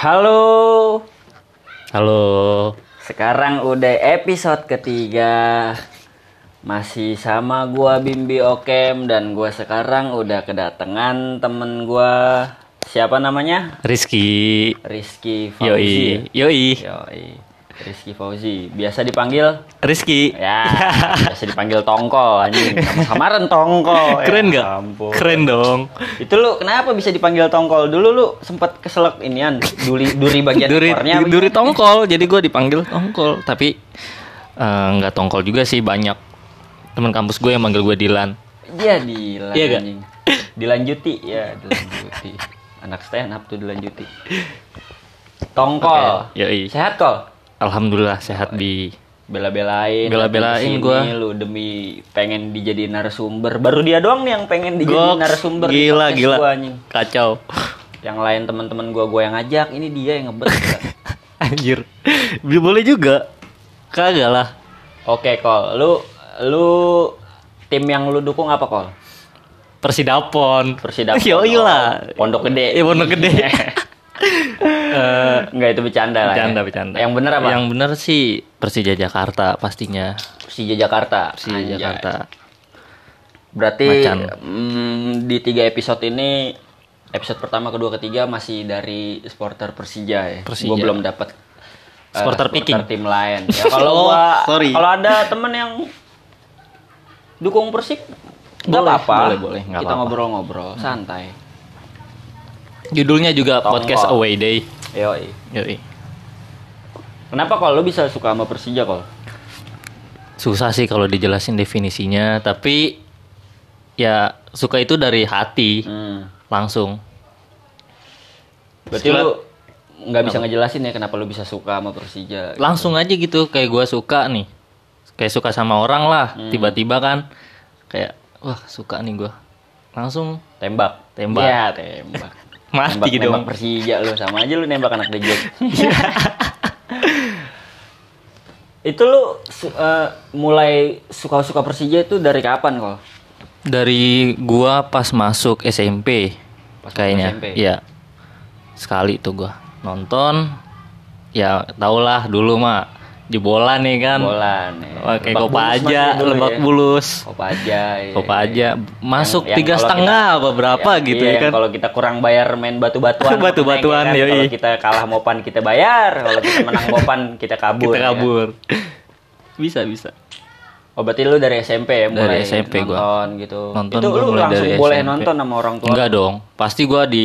Halo, Halo. sekarang udah episode ketiga Masih sama gua Bimbi Okem dan gua sekarang udah kedatangan temen gua Siapa namanya? Rizky. Rizky Fauzi Yoi. Yoi. Yoi, Rizky Fauzi Biasa dipanggil Rizky. Ya, biasa dipanggil Tongkol anjing Sama samaran Tongkol Keren ya, nggak? ampun. Keren dong. Itu lu kenapa bisa dipanggil Tongkol? Dulu lu sempet keselak inian duri duri bagian Duri, ekornya duri tongkol. Jadi gue dipanggil tongkol. Tapi eh, nggak tongkol juga sih banyak teman kampus gue yang manggil gue Dilan. Iya dilan Iya anjing. Dilanjuti ya dilanjuti. Anak stand up tuh dilanjuti. Tongkol. Oke, yoi. Sehat kol. Alhamdulillah sehat di Bela-belain. Bela-belain gua. Lu demi pengen dijadiin narasumber. Baru dia doang nih yang pengen dijadiin narasumber. di Gila podcast gila. gua, anjing. Kacau. Yang lain teman-teman gua gua yang ngajak, ini dia yang ngebet. Anjir. Boleh juga. Kagak lah. Oke, Kol. Lu lu tim yang lu dukung apa, Kol? Persidapon. Persidapon. Lah. Oh, Pondok Gede. Iya, Pondok Gede. Eh, Enggak itu bercanda lah. bercanda ya. bercanda. Yang bener apa? Yang bener sih Persija Jakarta pastinya. Persija Jakarta. Persija Anjay. Jakarta. Berarti Macan. mm, di tiga episode ini episode pertama, kedua, ketiga masih dari supporter Persija ya. Persija. Gue belum dapat eh, Supporter picking. tim lain. Ya, kalau Oh, gua kalau ada temen yang dukung Persik nggak apa-apa. boleh, boleh, Kita ngobrol-ngobrol santai. Judulnya juga podcast Away Day. Yoi. Yoi. Kenapa kalau lu bisa suka sama Persija kol? Susah sih kalau dijelasin definisinya, tapi ya suka itu dari hati Hmm. langsung. Berarti lu nggak bisa ngejelasin ya kenapa lu bisa suka sama Persija? Langsung aja gitu kayak gua suka nih. Kayak suka sama orang lah, Hmm. tiba-tiba kan kayak wah suka nih gua. Langsung Tembak. Tembak. Iya, tembak. Mati nembak, dong. nembak Persija lu sama aja lu nembak anak dejok. itu lu su- eh, mulai suka-suka Persija itu dari kapan kok? Dari gua pas masuk SMP Pas kayaknya. SMP? Iya. Sekali tuh gua nonton ya tau lah dulu mah jebolan nih kan. Bola nih. Pakai Lebak kopa Bulus aja, lebak ya. bulus. Kopa aja. iya. Kopa aja masuk tiga setengah apa berapa yang- gitu iya, ya kan. Kalau kita kurang bayar main batu-batuan. Batu-batuan, kan. yoi. Kalau kita kalah mopan kita bayar, kalau kita menang mopan kita kabur. Kita ya kan? kabur. bisa bisa. Oh berarti lu dari SMP ya mulai Dari SMP gua. nonton gitu. Nonton itu gua lu langsung dari boleh SMP. nonton sama orang tua. Enggak dong. Pasti gua di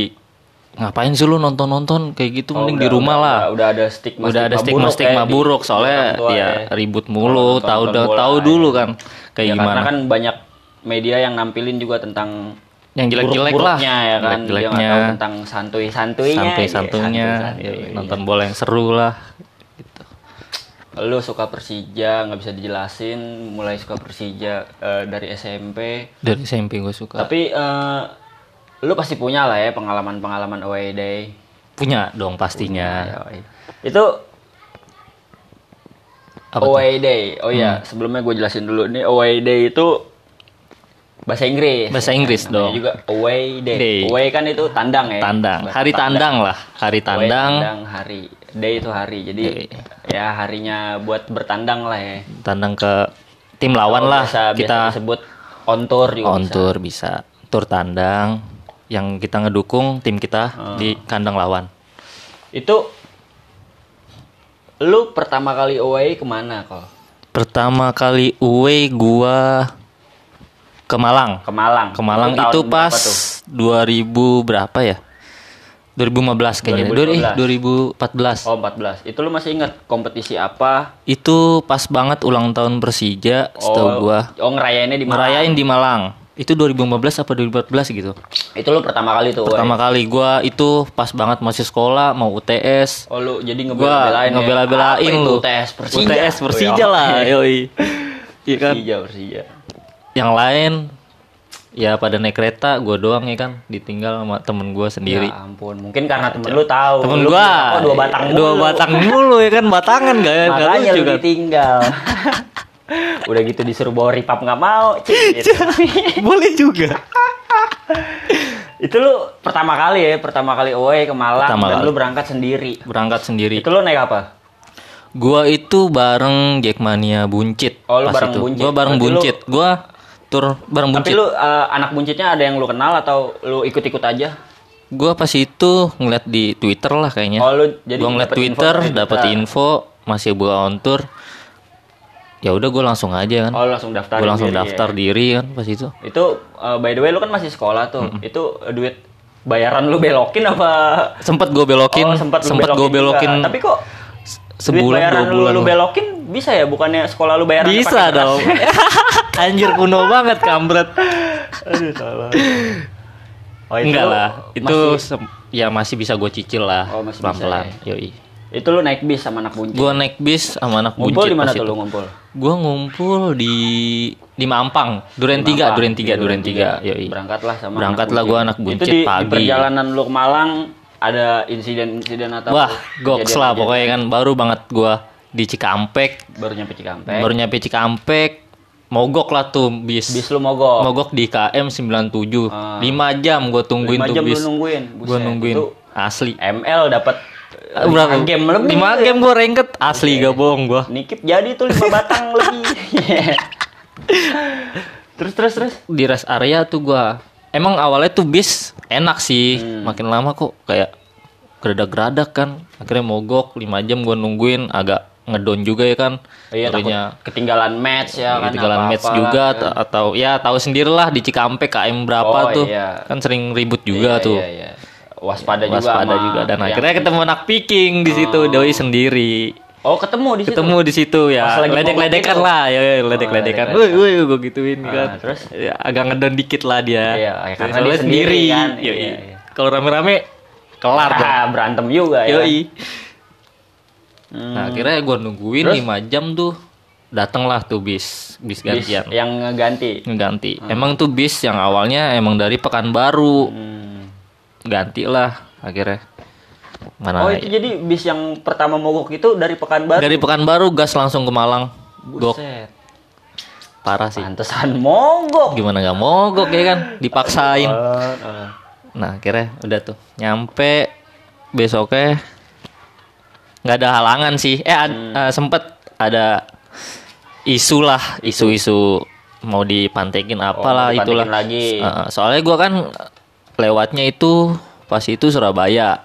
ngapain sih lu nonton-nonton kayak gitu Oh, mending udah- di rumah udah- lah. Udah, ada stigma udah ada stigma stigma ya, buruk di soalnya ya ribut mulu tahu nonton udah tahu ya. dulu kan kayak Ya, gimana Karena kan banyak media yang nampilin juga tentang yang jelek-jelek lah ya kan. Dia nggak jelek-jeleknya tahu tentang santuy-santuy-nya. santuy-santunya ya, ya, santuy-santuy. nonton bola yang seru lah gitu. Lu suka Persija nggak bisa dijelasin. Mulai suka Persija eh, dari SMP. dari SMP gue suka Tapi eh, lu pasti punya lah ya pengalaman-pengalaman away day. punya dong pastinya Yoi. Itu Apa tuh? Hmm. away day. Oh iya, sebelumnya gue jelasin dulu nih away day itu bahasa Inggris. Bahasa Inggris Namanya dong. juga away day. Day. Away kan itu tandang ya. tandang Bahasa hari tandang lah hari Away tandang tandang hari. Day itu hari. Jadi Day. ya harinya buat bertandang lah ya. tandang ke tim lawan Oh, lah biasa, kita biasa disebut on tour juga on bisa. tour bisa tour tandang yang kita ngedukung tim kita Ah. di kandang lawan Itu lu pertama kali away ke mana kok? pertama kali away gua ke Malang Ke Malang. ke Malang itu berapa pas tuh? 2000 berapa ya 2015 kayaknya 2015. 2014 Oh 14. Itu lu masih ingat kompetisi apa? itu pas banget ulang tahun Persija setahu oh, gua Oh ngerayainnya di Malang. ngerayain di Malang itu 2015 apa 2014 gitu Itu lu pertama kali tuh. pertama kali gua itu pas banget masih sekolah mau UTS Oh lu jadi ngebela-belain ya? ngebela-belain lu UTS Persija. UTS Persija Oh, lah yoi iya kan Persija Persija. yang lain ya pada naik kereta gue doang ya kan ditinggal sama temen gue sendiri Ya ampun, mungkin karena temen lu tahu. temen Lu gue dua batang mulu. dua batang mulu ya kan batangan gak gak Makanya lucu lu kan ditinggal. Udah gitu disuruh bawa ripap nggak mau. Cik, gitu. boleh juga Itu lu pertama kali ya, pertama kali away ke Malang Pertama dan kali. lu berangkat sendiri. berangkat sendiri Itu lu naik apa? Gua itu bareng Jackmania Buncit. Oh, lu bareng itu. Buncit. Gua bareng Berarti lu- Buncit. Gua tur bareng Tapi Buncit. lu eh, anak buncitnya ada yang lu kenal atau lu ikut-ikut aja? Gua pas itu ngeliat di Twitter lah kayaknya. Oh, lu jadi gua ngeliat Twitter, dari dapat Twitter. info masih gua on tour. Ya udah gua langsung aja kan. Oh, langsung daftar. gua langsung diri, daftar ya. diri kan pas itu. Itu eh, by the way lu kan masih sekolah tuh. Itu eh, duit bayaran lu belokin apa? Sempet gua belokin, oh, sempat lu sempet gua belokin juga. Tapi kok duit sebulan bayaran dua bulan. lu, lu belokin bisa ya bukannya sekolah lu bayaran Bisa dong. Anjir kuno banget kampret. Aduh salah. Oh, Enggak lu lah, itu masih- ya masih bisa gue cicil lah Oh, masih bisa pelan-pelan. ya. Yoi. Itu lu naik bis sama anak buncit. Gua naik bis sama anak ngumpul buncit di mana tuh itu. lu ngumpul? Gua ngumpul di di Mampang, Duren Di 3, Mampang, Duren di 3, Duren 3. Yoi. Berangkatlah sama Berangkatlah anak gua anak Itu buncit di, di pagi. perjalanan lu ke Malang ada insiden-insiden atau Wah, goks lah pokoknya kan baru banget gua di Cikampek, baru nyampe Cikampek. baru nyampe Cikampek, mogok lah tuh bis. bis lu mogok. Mogok di KM 97. Ah. 5 jam gua tungguin Lima tuh jam lu bis. nungguin. Gua Buset, nungguin Itu asli. ML dapat Berapa? game lebih. 5 game gua ranket asli gak bohong gua. Nikip jadi tuh 5 batang lebih. terus terus terus. di rest area tuh gua emang awalnya tuh bis enak sih Hmm. makin lama kok kayak geradak-geradak kan akhirnya mogok 5 jam gua nungguin agak ngedon juga ya kan Iya takut Akhirnya ketinggalan match ya kan. ketinggalan apa-apa match lah, juga kan. atau, atau ya tahu sendirilah di Cikampek KM berapa Oh, tuh iya. kan sering ribut juga Iya, tuh Iya, iya. Waspada, juga. waspada sama juga dan yang- akhirnya ketemu anak picking di situ doi sendiri Oh ketemu di situ. ketemu di situ ya ledek-ledekan lah ya ya, ledek-ledekan ledek-ledekan. woi woi gue gituin Ah, kan terus? ya, agak ngedon dikit lah dia Iya, ya, karena dia sendiri kan. Yoi. Iya, iya. kalau rame-rame kelar dong Ah, berantem juga ya. yoi Hmm. nah akhirnya gue nungguin Terus? 5 jam tuh dateng lah tuh bis bis Bis gantian yang ngeganti. ngeganti emang tuh bis yang awalnya emang dari Pekanbaru Hmm. Ganti lah akhirnya mana Oh itu jadi bis yang pertama mogok itu dari Pekanbaru. dari Pekanbaru gas langsung ke Malang gok Buset. parah sih Pantesan mogok. gimana nggak mogok ya kan dipaksain Ah, ah. nah akhirnya udah tuh nyampe besoknya nggak ada halangan sih eh Hmm. eh, sempet ada isu lah isu-isu mau dipantekin apalah Oh, dipantekin itulah lagi. Eh, soalnya gua kan lewatnya itu pas itu Surabaya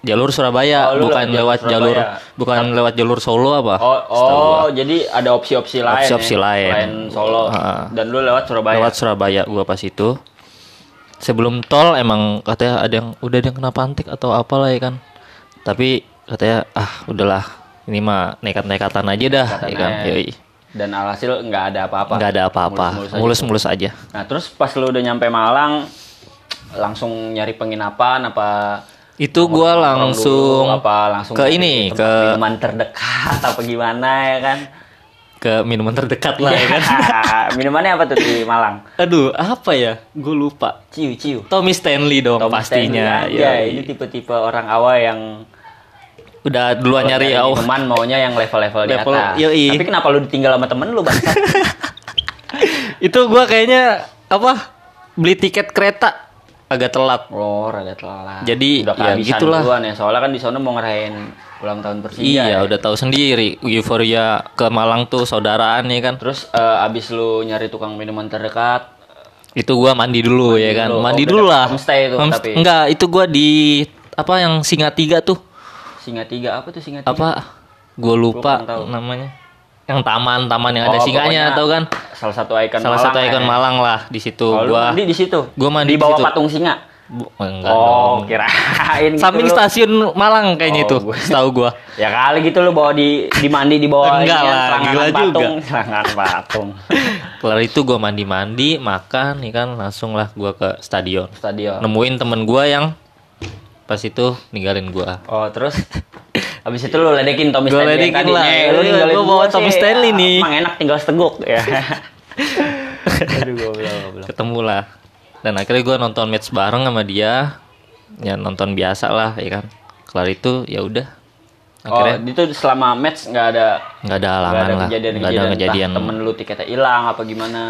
jalur Surabaya Oh, bukan lewat lewat jalur jalur Surabaya. bukan lewat jalur Solo apa Oh, oh jadi ada opsi-opsi lain. Opsi-opsi ya? lain. Selain Solo. Ah. Dan lu lewat Surabaya. lewat Surabaya gua pas itu sebelum tol emang katanya ada yang udah ada yang kena pantik atau apalah ya kan tapi katanya ah udahlah ini mah nekat-nekatan aja dah ya kan. Yoi. Dan alhasil nggak ada apa-apa. nggak ada apa-apa Mulus-mulus aja. mulus-mulus aja Nah terus pas lu udah nyampe Malang, langsung nyari penginapan apa? itu gua nongkrong langsung dulu, apa langsung ke ini ke minuman terdekat apa gimana ya kan? ke minuman terdekat lah ya kan Minumannya apa tuh di Malang? aduh apa ya gue lupa Ciu ciu. Tommy Stanley dong Tom pastinya Stanley aja. Yoi. ini tipe-tipe orang awal yang udah duluan nyari oh minuman maunya yang level-level di Level, atas. yoi. Tapi kenapa lu ditinggal sama temen lu, Bang? itu gua kayaknya apa beli tiket kereta agak telat oh, rada telat. Jadi, udah ya gitulah. duluan ya. Soalnya kan di sana mau ngerayain ulang tahun Persija. Iya, ya. udah tahu sendiri euforia ke Malang tuh saudaraan ya kan. Terus eh, abis lu nyari tukang minuman terdekat, Itu gua mandi dulu ya kan. dulu. Mandi Oh, dulu lah. homestay itu, Homest- tapi. Enggak, itu gua di apa yang Singa Tiga tuh. singa tiga apa tuh singa tiga? Apa? Gua lupa namanya. Yang taman-taman yang ada Oh, singanya pokoknya tau kan? Salah satu ikon Salah Malang satu ya. ikon Malang lah di situ Oh, gua. mandi di situ. Gua mandi di di bawah situ. patung singa. Bu- enggak oh, dong. kirain gitu Samping stasiun Malang kayaknya Oh, itu, setahu gua. Ya kali gitu lu bawa di di mandi di bawah Enggak ini kan, lah, gila juga. patung, selangkangan patung. Kelar itu gua mandi-mandi, makan, nih kan langsung lah gua ke stadion. Stadion. Nemuin temen gua yang pas itu ninggalin gua. Oh, terus Habis itu lu ledekin Tommy Stanley ledekin tadi. lah. "Eh, lu Iya, ninggalin gua bawa Tommy. Stanley Ah, nih." Emang enak tinggal seteguk ya. Aduh, goblok, goblok. ketemu lah dan akhirnya gue nonton match bareng sama dia ya nonton biasa lah ya kan kelar itu ya udah Oh, akhirnya itu selama match nggak ada nggak ada nggak halangan ada lah kejadian nggak ada kejadian temen lu tiketnya hilang apa gimana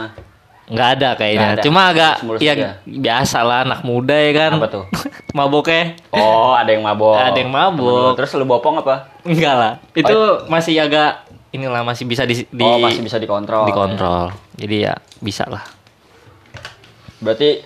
nggak ada kayaknya. Nggak ada. Cuma agak Mulus-mulus ya ya. biasa lah anak muda ya kan. Apa tuh? Maboknya Oh, ada yang mabok. Ada yang mabok. Terus lu bopong apa? enggak lah. Itu masih agak inilah masih bisa di, di oh, masih bisa dikontrol. dikontrol. Jadi ya bisa lah. Berarti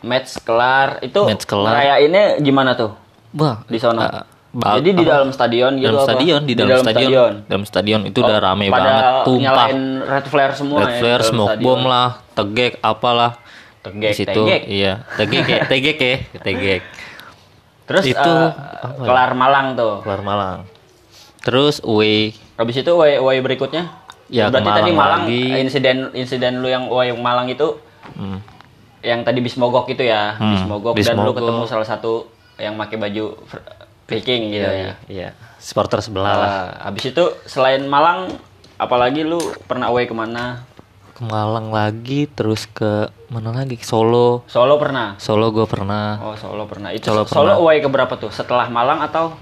match kelar itu Match kelar. ngerayainnya gimana tuh Wah, di sono? ah, ba- Jadi di dalam stadion gitu dalam apa? stadion di dalam, stadion. dalam stadion itu udah Oh, rame pada banget tumpah nyalain red flare semua red ya di flare dalam smoke stadion. bomb lah tegek apalah Tegek, di situ tegek. iya tegek ya tegek ya tegek Terus Itu, eh, apa ya? kelar Malang tuh. keluar Malang terus away Habis itu way, way berikutnya? Ya, Berarti tadi Malang Malang lagi. insiden insiden lu yang way Malang itu hmm. yang tadi bis mogok itu ya, Hmm, bis mogok bis dan lu mogok. ketemu salah satu yang pakai baju Viking gitu ya. iya supporter sebelah lah Nah, habis itu selain Malang apalagi lu pernah away ke mana? ke Malang lagi terus ke mana lagi Solo Solo pernah. Solo gue pernah Oh, Solo pernah. Itu Solo Solo, pernah. away ke berapa tuh? Setelah Malang atau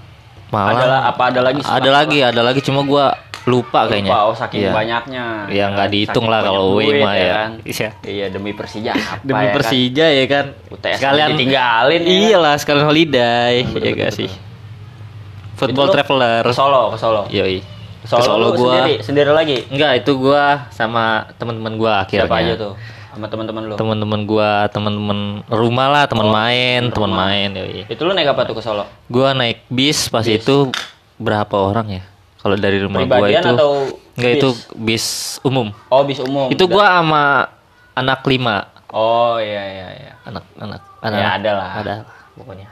Malang ada apa ada lagi? ada lagi ada lagi cuma gue lupa kayaknya Lupa, oh saking Iya. banyaknya. ya nggak Kan, dihitung lah kalau away mah ya kan. iya Iya demi Persija apa demi ya kan? Persija ya kan UTS sekalian ditinggalin ya kan? iyalah sekalian holiday Betul, ya betul, gak betul. sih football Itu traveler Ke Solo, ke Solo. yoi Solo, ke Solo gua sendiri, sendiri lagi. enggak itu gua sama teman-teman gua akhirnya Siapa aja tuh? Sama teman-teman lu. teman-teman gua teman-teman rumah lah teman main teman main yoi Itu lu naik apa tuh ke Solo? gua naik bis pas itu berapa orang ya kalau dari rumah gua Pribadian itu atau enggak bis? itu bis umum Oh, bis umum. itu gua sama anak lima Oh, iya iya iya. anak anak anak Ya, ada lah. ada lah, pokoknya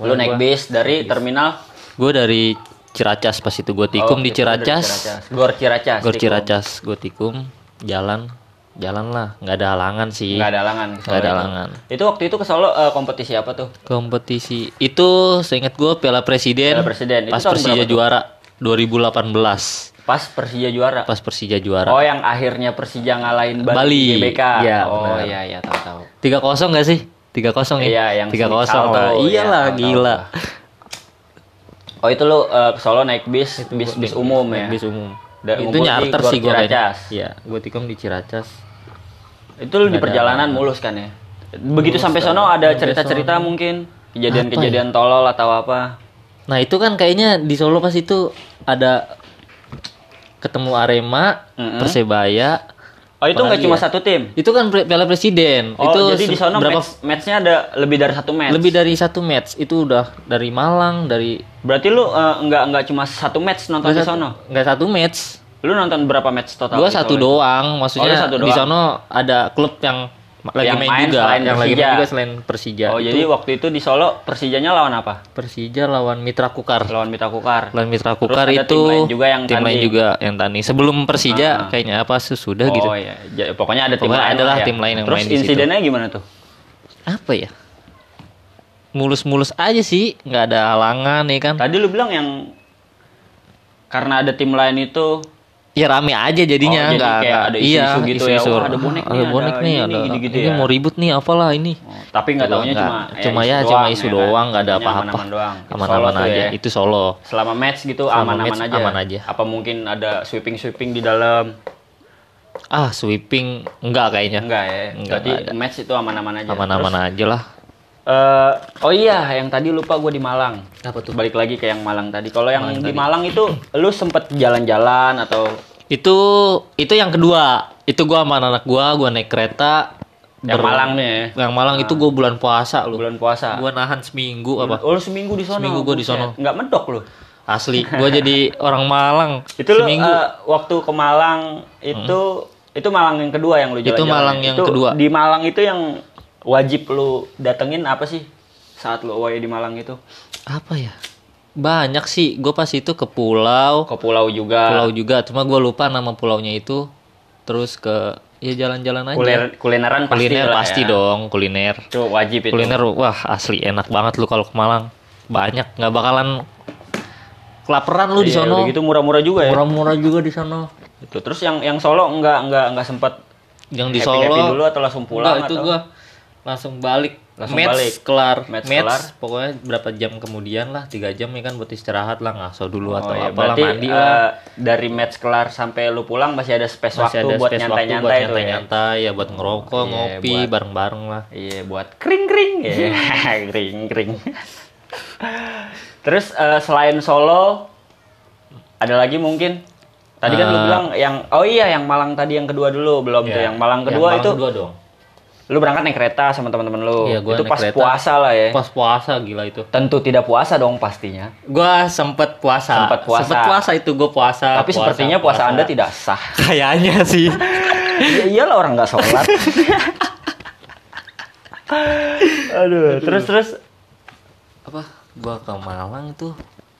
Lu naik bis dari terminal gue dari Ciracas pas itu gue tikum Oh, di itu dari Ciracas Gor Ciracas. Gor. Ciracas gue tikum jalan jalan lah nggak ada halangan sih Nggak ada halangan. Nggak ada itu. halangan. Itu waktu itu ke Solo eh, kompetisi apa tuh? kompetisi itu seingat gue Piala Presiden Piala Presiden. Itu pas tahun Persija berapa tuh? juara 2018 Pas Persija juara. pas Persija juara Oh, yang akhirnya Persija ngalahin Bali, Bali. GBK. Iya, oh iya iya tahu tahu. tiga kosong gak sih tiga kosong ya Iya, yang tiga kosong lah iya, iyalah tahu, gila Oh itu lu eh, ke Solo naik bis bis bis umum ya. bis umum Dan itu nyarter sih gue Ciracas. iya gue tikum di Ciracas Itu lu di perjalanan mulus kan ya. Begitu sampai sono ada cerita-cerita mungkin kejadian-kejadian tolol atau apa. Nah itu kan kayaknya di Solo pas itu ada ketemu Arema, Mm-mm. Persebaya. Oh itu nggak cuma ya? satu tim. Itu kan Piala Presiden. Oh itu jadi di sono berapa match, matchnya ada lebih dari satu match. lebih dari satu match. Itu udah dari Malang, dari Berarti lu eh, nggak nggak cuma satu match nonton di satu, nggak satu match. Lu nonton berapa match total? Gua di satu doang. Maksudnya Oh, satu di doang. sono ada klub yang lagi Yang main, main juga, selain yang lagi Persija. main juga selain Persija. Oh Itu jadi waktu itu di Solo Persijanya lawan apa? Persija lawan Mitra Kukar. Lawan Mitra Kukar. Lawan Mitra Terus Kukar ada itu tim lain juga yang tim lain juga yang tanding. Sebelum Persija Ah. kayaknya apa sesudah gitu. Oh iya, Ja- pokoknya ada tim Pokoknya lain. adalah lah ya. tim lain yang Terus main di situ. insidennya gimana tuh? apa ya mulus-mulus aja sih nggak ada halangan ya kan Tadi lu bilang yang karena ada tim lain itu ya rame aja jadinya Oh, jadi nggak ada isu-isu gitu ya, isu-isu. wah, ada bonek nih, ada ada bonek nih ini, ada gitu-gitu ini ya. mau ribut nih apalah ini Oh, tapi nggak taunya Nggak, cuma cuma ya isu cuma isu ya doang nggak ada Pokoknya apa-apa aman-aman aja ya. itu Solo Selama match gitu aman-aman aja. aman aja. Apa mungkin ada sweeping-sweeping di dalam? ah sweeping enggak kayaknya Enggak ya. Enggak, ada. match itu aman-aman aja. aman-aman aja lah eh, oh iya, yang tadi lupa gue di Malang. apa tuh Balik lagi ke yang Malang tadi. Kalau yang di Malang itu lu sempet jalan-jalan atau itu itu yang kedua itu gua sama anak gua gua naik kereta yang ber- Malang nih ya? yang Malang itu gua bulan puasa lu Bulan puasa. gua nahan seminggu apa Oh, lu seminggu di sono. Seminggu gua di Buset. sono. Nggak medok lu. asli gua jadi orang Malang Itu lu seminggu eh, waktu ke Malang itu itu Malang yang kedua yang lu Itu jalan-jalan. Malang ya? yang Itu kedua. Di Malang itu yang wajib lu datengin apa sih saat lu away di Malang itu? apa ya banyak sih gue pas itu ke pulau Ke pulau juga. pulau juga cuma gua lupa nama pulaunya itu terus ke ya jalan-jalan aja Kuliner, kulineran pasti kuliner pasti ya. dong kuliner Itu wajib itu. kuliner wah asli enak banget lu kalau ke Malang banyak nggak bakalan kelaparan lu di Iya, sono udah gitu murah-murah juga ya. murah-murah juga di sono Itu. Terus yang yang Solo enggak enggak enggak sempet yang di happy-happy Solo dulu atau langsung pulang enggak, itu atau? gua langsung balik Langsung match balik. kelar Match match, kelar. pokoknya berapa jam kemudian lah tiga jam ya kan buat istirahat lah ngaso dulu atau iya. apalah Berarti mandi eh, lah dari match kelar sampai lu pulang masih ada space masih waktu ada buat nyantai-nyantai buat ya. nyantai-nyantai ya buat ngerokok Iya, ngopi buat- bareng-bareng lah Iya, buat kring-kring. Iya, kring-kring. Terus eh, selain Solo ada lagi mungkin? Tadi kan lu Eh. bilang yang oh iya yang Malang tadi yang kedua dulu belum tuh Ya, yang Malang kedua Malang itu kedua dong lu berangkat naik kereta sama teman-teman lu. Iya, gua itu pas kereta. puasa lah ya. pas puasa gila itu Tentu tidak puasa dong pastinya. gua sempet puasa Sempet puasa. Sempet puasa itu gua puasa Tapi puasa, sepertinya puasa, Anda tidak sah. kayaknya sih ya iyalah orang nggak sholat. Aduh, terus terus apa gua ke Malang itu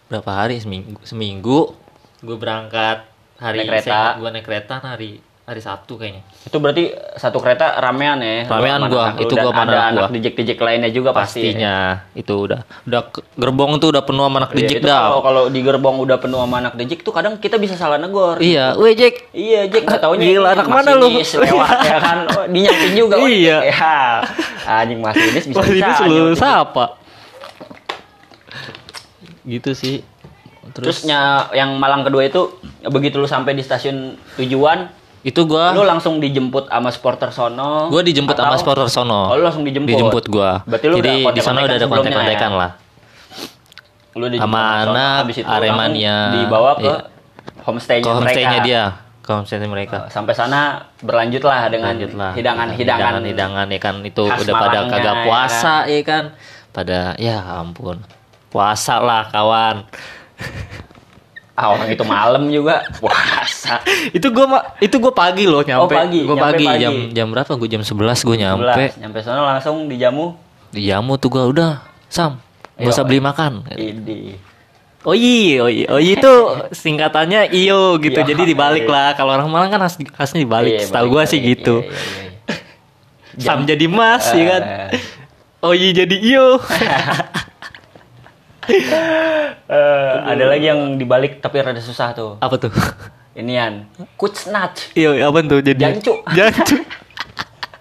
berapa hari seminggu seminggu gua berangkat hari Naik kereta. gua naik kereta hari hari Sabtu kayaknya itu berarti satu kereta ramean ya? Ramean Lu gua, lu itu gua ada anak dijek-dijek lainnya juga pasti. ya? pastinya itu udah udah gerbong tuh udah penuh sama anak Iya, dijik itu dah Kalau kalau di gerbong udah penuh sama anak dijik tuh kadang kita bisa salah negor. iya weh Jack Iya, Jack nggak taunya Gila, anak mana lu? lewat ya kan. Oh, dinyakin juga. oh, Iya. Ya. Anjing masinis bisa Wah ini bisa. selalu apa gitu sih Terus terus, nya- yang Malang kedua itu begitu lu sampai di stasiun tujuan, itu gua lu langsung dijemput sama supporter sono. gua dijemput sama supporter sono. Oh, lu langsung dijemput. dijemput gua. Berarti lu jadi di sana udah ada kontak-kontakan sebelumnya lah. Lu dijemput Sama anak Aremania. dibawa ke Iya. homestay-nya ke homestay-nya dia. Ke homestay mereka. Sampai sana berlanjutlah dengan hidangan-hidangan. hidangan ya kan. Itu udah pada kagak ya. puasa ya kan. Pada ya ampun. Puasa lah kawan Ah, orang itu malam juga. Puasa. itu gua ma- itu gua pagi loh nyampe. Pagi, gua nyampe pagi, pagi. jam jam berapa? Gua jam 11 gua nyampe. 11. nyampe sana langsung dijamu. di jamu tuh gua udah sam gak usah beli makan. Ini. oh iya oh iya. Oh iya itu singkatannya iyo gitu. Iya, jadi dibalik iya. lah. Kalau orang Malang kan khas khasnya dibalik. Iya, setahu gua sih gitu. Iya, iya, iya. sam jadi mas ya kan? Eh, oh iya jadi iyo eh, ada lagi yang dibalik tapi rada susah tuh. apa tuh Inian, kucnat, Iya, apa tuh jadi? Jancu. Jancu.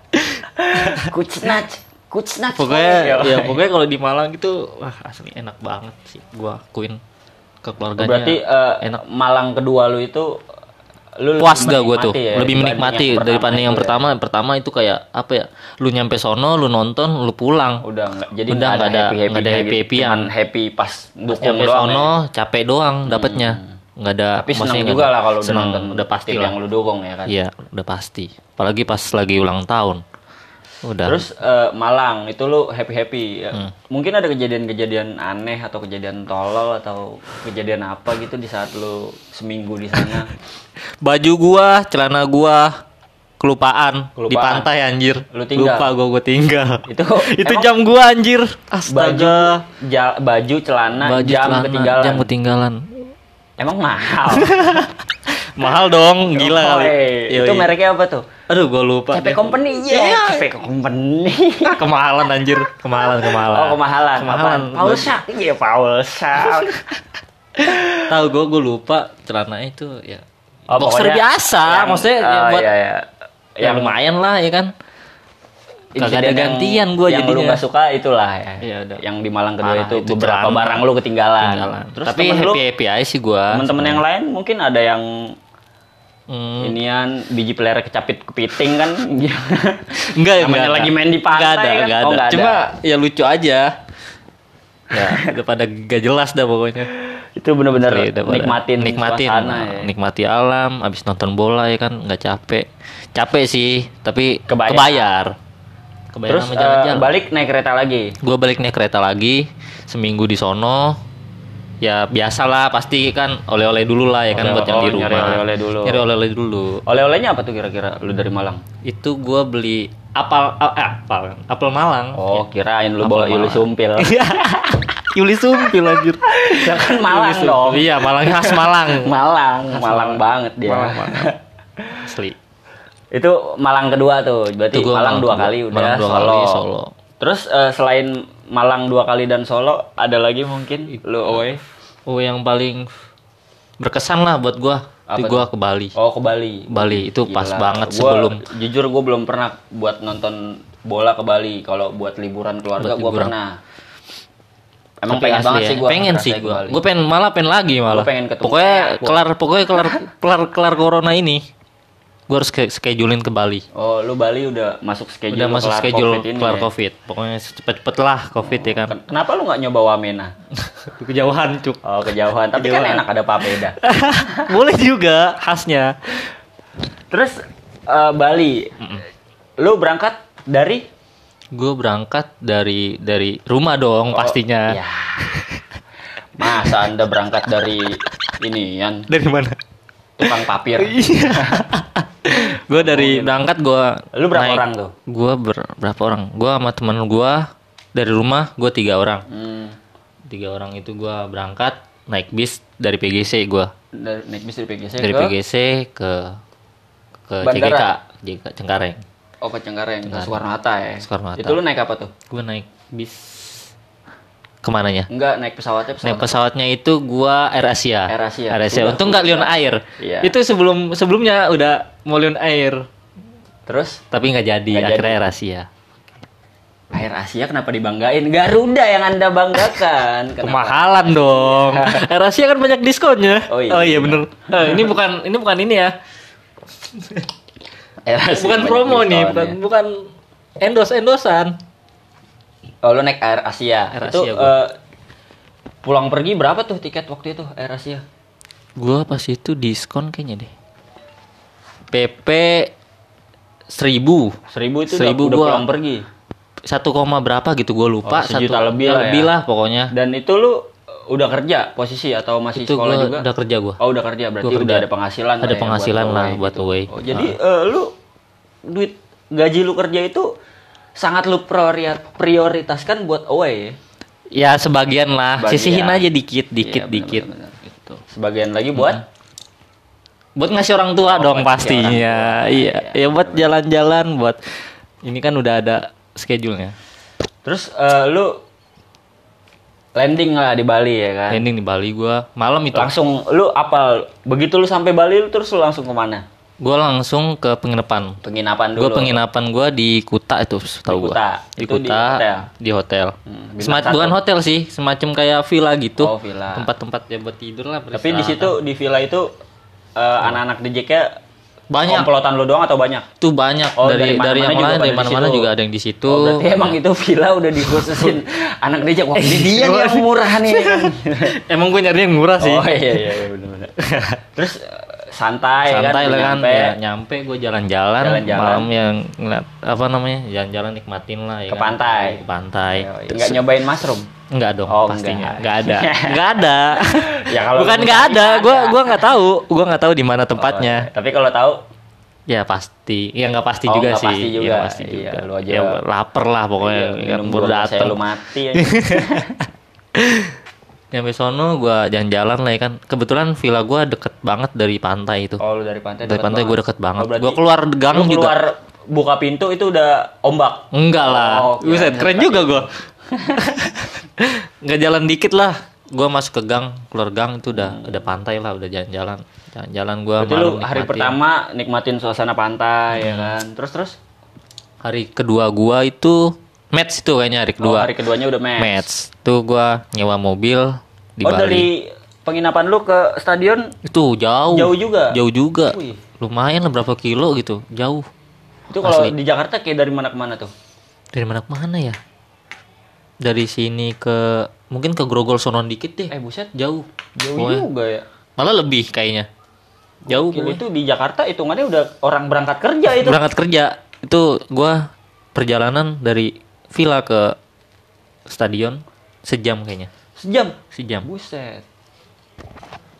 kucnat, kucnat. pokoknya ya pokoknya kalau di Malang gitu wah asli enak banget sih gua akuin ke keluarganya. Berarti eh, enak. Malang kedua lu itu lu Puas gak gue tuh, ya, lebih menikmati yang daripada yang itu ya? pertama. Yang pertama itu kayak apa ya? Lu nyampe sono, lu nonton, lu pulang. Udah nggak, jadi Udah nggak ada- happy happy, ada happy-happyan. cuman happy pas dukung Nyampe doang. sono, ya. capek doang dapetnya. Nggak ada. Tapi senang juga nggak- lah kalau udah nonton udah pasti lah. yang lu dukung ya kan. Iya, udah pasti. Apalagi pas lagi ulang tahun. Udah. Terus eh, Malang itu lu happy happy. Hmm. Mungkin ada kejadian-kejadian aneh atau kejadian tolol atau kejadian apa gitu di saat lu seminggu di sana. baju gua, celana gua kelupaan, Kelupaan. di pantai anjir. Lu tinggal? Lupa gua gua tinggal. Itu itu jam gua anjir. baju Astaga. ja- baju celana Baju jam celana, ketinggalan. Jam ketinggalan. Emang mahal. Mahal dong, gila kali. Yoi. Itu mereknya apa tuh? Aduh, gua lupa. CP Company. Iya, CP Company. Ah, kemahalan anjir, kemahalan, kemahalan. Oh, kemahalan. Kemahalan. Paul Shark. Iya, Paul Shark. Tahu gua gua lupa celana itu ya. Oh, boxer biasa, yang- maksudnya ya oh, buat iya, iya. ya lumayan lah ya kan. Kagak ada yang- gantian gua yang lu gak suka itulah ya. Iya, udah. Yang di Malang kedua Parah, itu, itu beberapa barang lu ketinggalan. Ketinggalan. Terus Tapi temen lu, happy happy aja sih gua. temen-temen yang lain mungkin ada yang Hmm. inian biji pelere kecapit kepiting kan. Enggak, Namanya enggak, lagi enggak. main di pantai Enggak ada, kan? enggak Oh, ada. enggak ada. Cuma ya lucu aja. ya, udah pada gak jelas dah pokoknya. itu bener-bener pada nikmatin, nikmatin, suasana ya. nikmati alam, abis nonton bola ya kan nggak capek. Capek sih, tapi Kebayar. kebayar. Kebayar Terus sama jalan-jalan. balik naik kereta lagi. Gue balik naik kereta lagi seminggu di sono. Ya biasalah pasti kan oleh-oleh dulu lah ya kan Oleh- buat yang oh, di rumah. nyari oleh-oleh dulu. Nyari oleh-oleh dulu. Oleh-olehnya apa tuh kira-kira lu dari Malang? Itu gue beli apal a- eh, apal apel Malang. Oh, kirain lu bawa? Yuli Sumpil. Yuli Sumpil anjir. ya kan Malang dong. Iya, Malang khas Malang. Malang, Malang banget dia. Malang, Malang. Asli. Itu Malang kedua tuh. Berarti gua Malang Malang dua kali udah Malang dua Solo. kali, Solo. Terus eh, selain Malang dua kali dan Solo, ada lagi mungkin lu away? Oh, yang paling berkesan lah buat gua. Apa Itu gua ke Bali. Oh, ke Bali. Bali itu pas Gila. banget Gua- sebelum jujur gue belum pernah buat nonton bola ke Bali. Kalau buat liburan keluarga Buat gua liburan. pernah. Emang Tapi pengen banget ya. sih gua. pengen sih gua Bali. gue pengen malah pengen lagi malah pengen ketemu pokoknya kelar pokoknya kelar kelar kelar corona ini gue harus schedulein ke Bali Oh, lu Bali udah masuk schedule udah masuk kelar schedule COVID ini kelar ya? covid pokoknya cepet-cepet lah covid ya kan Ken- Kenapa lu nggak nyoba Wamena? kejauhan cuk Oh, kejauhan. Tapi kan Kejauhan. enak ada papeda. boleh juga khasnya Terus eh, Bali. Lu berangkat dari gue berangkat dari dari rumah dong pastinya Ya. Masa Anda berangkat dari ini yang dari mana tukang papir? Iya. Gue dari berangkat gue Lu berapa orang tuh? gue berapa orang gue sama temen gue dari rumah gue tiga orang Hmm, tiga orang itu gue berangkat naik bis dari PGC gue dari naik bis dari PGC dari ke PGC ke ke Bandara? CGK Cengkareng Oh, ke Cengkareng, ke Soekarno Hatta ya. Soekarno Hatta. Itu lu naik apa tuh? gue naik bis ke mananya Enggak, naik pesawatnya pesawat. naik pesawatnya itu gua Air Asia Air Asia. Air Asia Udah, untung nggak Lion Air Iya. itu sebelum sebelumnya udah mau Lion Air Terus tapi nggak jadi Nggak akhirnya jadi. Air Asia Air Asia kenapa dibanggain? Garuda yang Anda banggakan. Kenapa? kemahalan dong Air Asia kan banyak diskonnya Oh iya. bener Eh, ini bukan ini bukan ini ya Air Asia bukan promo nih bukan ya. bukan endos endosan Oh, lu naik Air Asia. Air itu Asia gua. eh, pulang pergi berapa tuh tiket waktu itu Air Asia? gua pas itu diskon kayaknya deh PP 1000 Seribu itu Seribu udah, udah gua- pulang pergi. satu koma berapa gitu gue lupa Oh, sejuta satu lebih lah ya. lebih lah pokoknya Dan itu lu udah kerja posisi atau masih itu sekolah juga? udah kerja gue Oh udah kerja berarti Gua udah ada penghasilan Ada lah ya penghasilan buat lah away buat gitu. away. Oh, jadi eh, lu duit gaji lu kerja itu sangat lu priori- prioritaskan buat away ya? ya sebagian lah. Sebagian. sisihin aja dikit dikit Iya, dikit. benar-benar, gitu. Sebagian lagi buat? Buat ngasih orang tua dong buat ngasih pastinya orang tua, iya. Ya buat jalan-jalan buat ini kan udah ada schedule-nya. Terus eh, lu landing lah di Bali ya kan? landing di Bali gua. Malam itu. Langsung lu apal? Begitu lu sampai Bali lu terus lu langsung ke mana? Gua langsung ke penginapan Penginapan dulu. gua penginapan gua di Kuta itu tahu Kuta. di Itu di Kuta hotel? di hotel Hmm, bintang Semac- satu. bukan hotel sih semacam kayak villa gitu Oh, villa. tempat-tempat ya buat tidur lah Tapi di situ di villa itu eh, anak-anak DJ-nya banyak komplotan lu doang atau banyak? tuh banyak Oh, dari dari dari, yang mana-mana juga lain dari mana-mana juga ada yang di situ Oh, berarti emang itu villa udah dikhususin anak DJ. Wah, ini dia yang murah nih. emang gue nyari yang murah sih Oh iya iya, iya benar-benar. Terus santai, santai kan, lah kan. nyampe. Ya, nyampe gue jalan-jalan Jalan-jalan. malam yang ngeliat apa namanya jalan-jalan nikmatin lah ya Ke kan. pantai. ke pantai. Enggak nyobain mushroom. Enggak dong Oh, pastinya. enggak. enggak ada. Enggak ada. Ya, kalau bukan enggak cari ada. gue gua nggak. tahu. Gue nggak tahu di mana tempatnya. Tapi kalau tahu? Ya pasti. Ya nggak pasti Oh, juga nggak sih. pasti juga. ya pasti Iya, juga. lu aja- ya lapar lah pokoknya. Iya, minum baru datang lu mati ya. nyampe sono gue jalan-jalan lah ya kan kebetulan villa gue deket banget dari pantai itu Oh, lu dari pantai. dari deket pantai gue deket banget Oh, gue keluar gang lu juga keluar buka pintu itu udah ombak. Enggak lah. Oh. Buset, keren juga gua. Enggak jalan dikit lah. Gua masuk ke gang, keluar gang itu udah udah pantai lah, udah jalan-jalan. Jalan-jalan gua Berarti lu hari nikmatin. pertama nikmatin suasana pantai ya Hmm. kan. Terus terus Hari kedua gua itu match itu kayaknya hari oh, kedua. hari keduanya udah match. match. Tuh gua nyewa mobil di oh, Bali. dari penginapan lu ke stadion Itu jauh. Jauh juga? Jauh juga. Wih. Lumayan lah berapa kilo gitu. Jauh. itu kalau di Jakarta kayak dari mana ke mana tuh? Dari mana ke mana ya? Dari sini ke mungkin ke Grogol sonon dikit deh. Eh buset, Jauh. jauh Pokoknya- juga ya. Malah lebih kayaknya. Jauh pokoknya. itu di Jakarta hitungannya udah orang berangkat kerja itu. Berangkat kerja. Itu gua perjalanan dari villa ke stadion sejam kayaknya. Sejam. Sejam. Buset.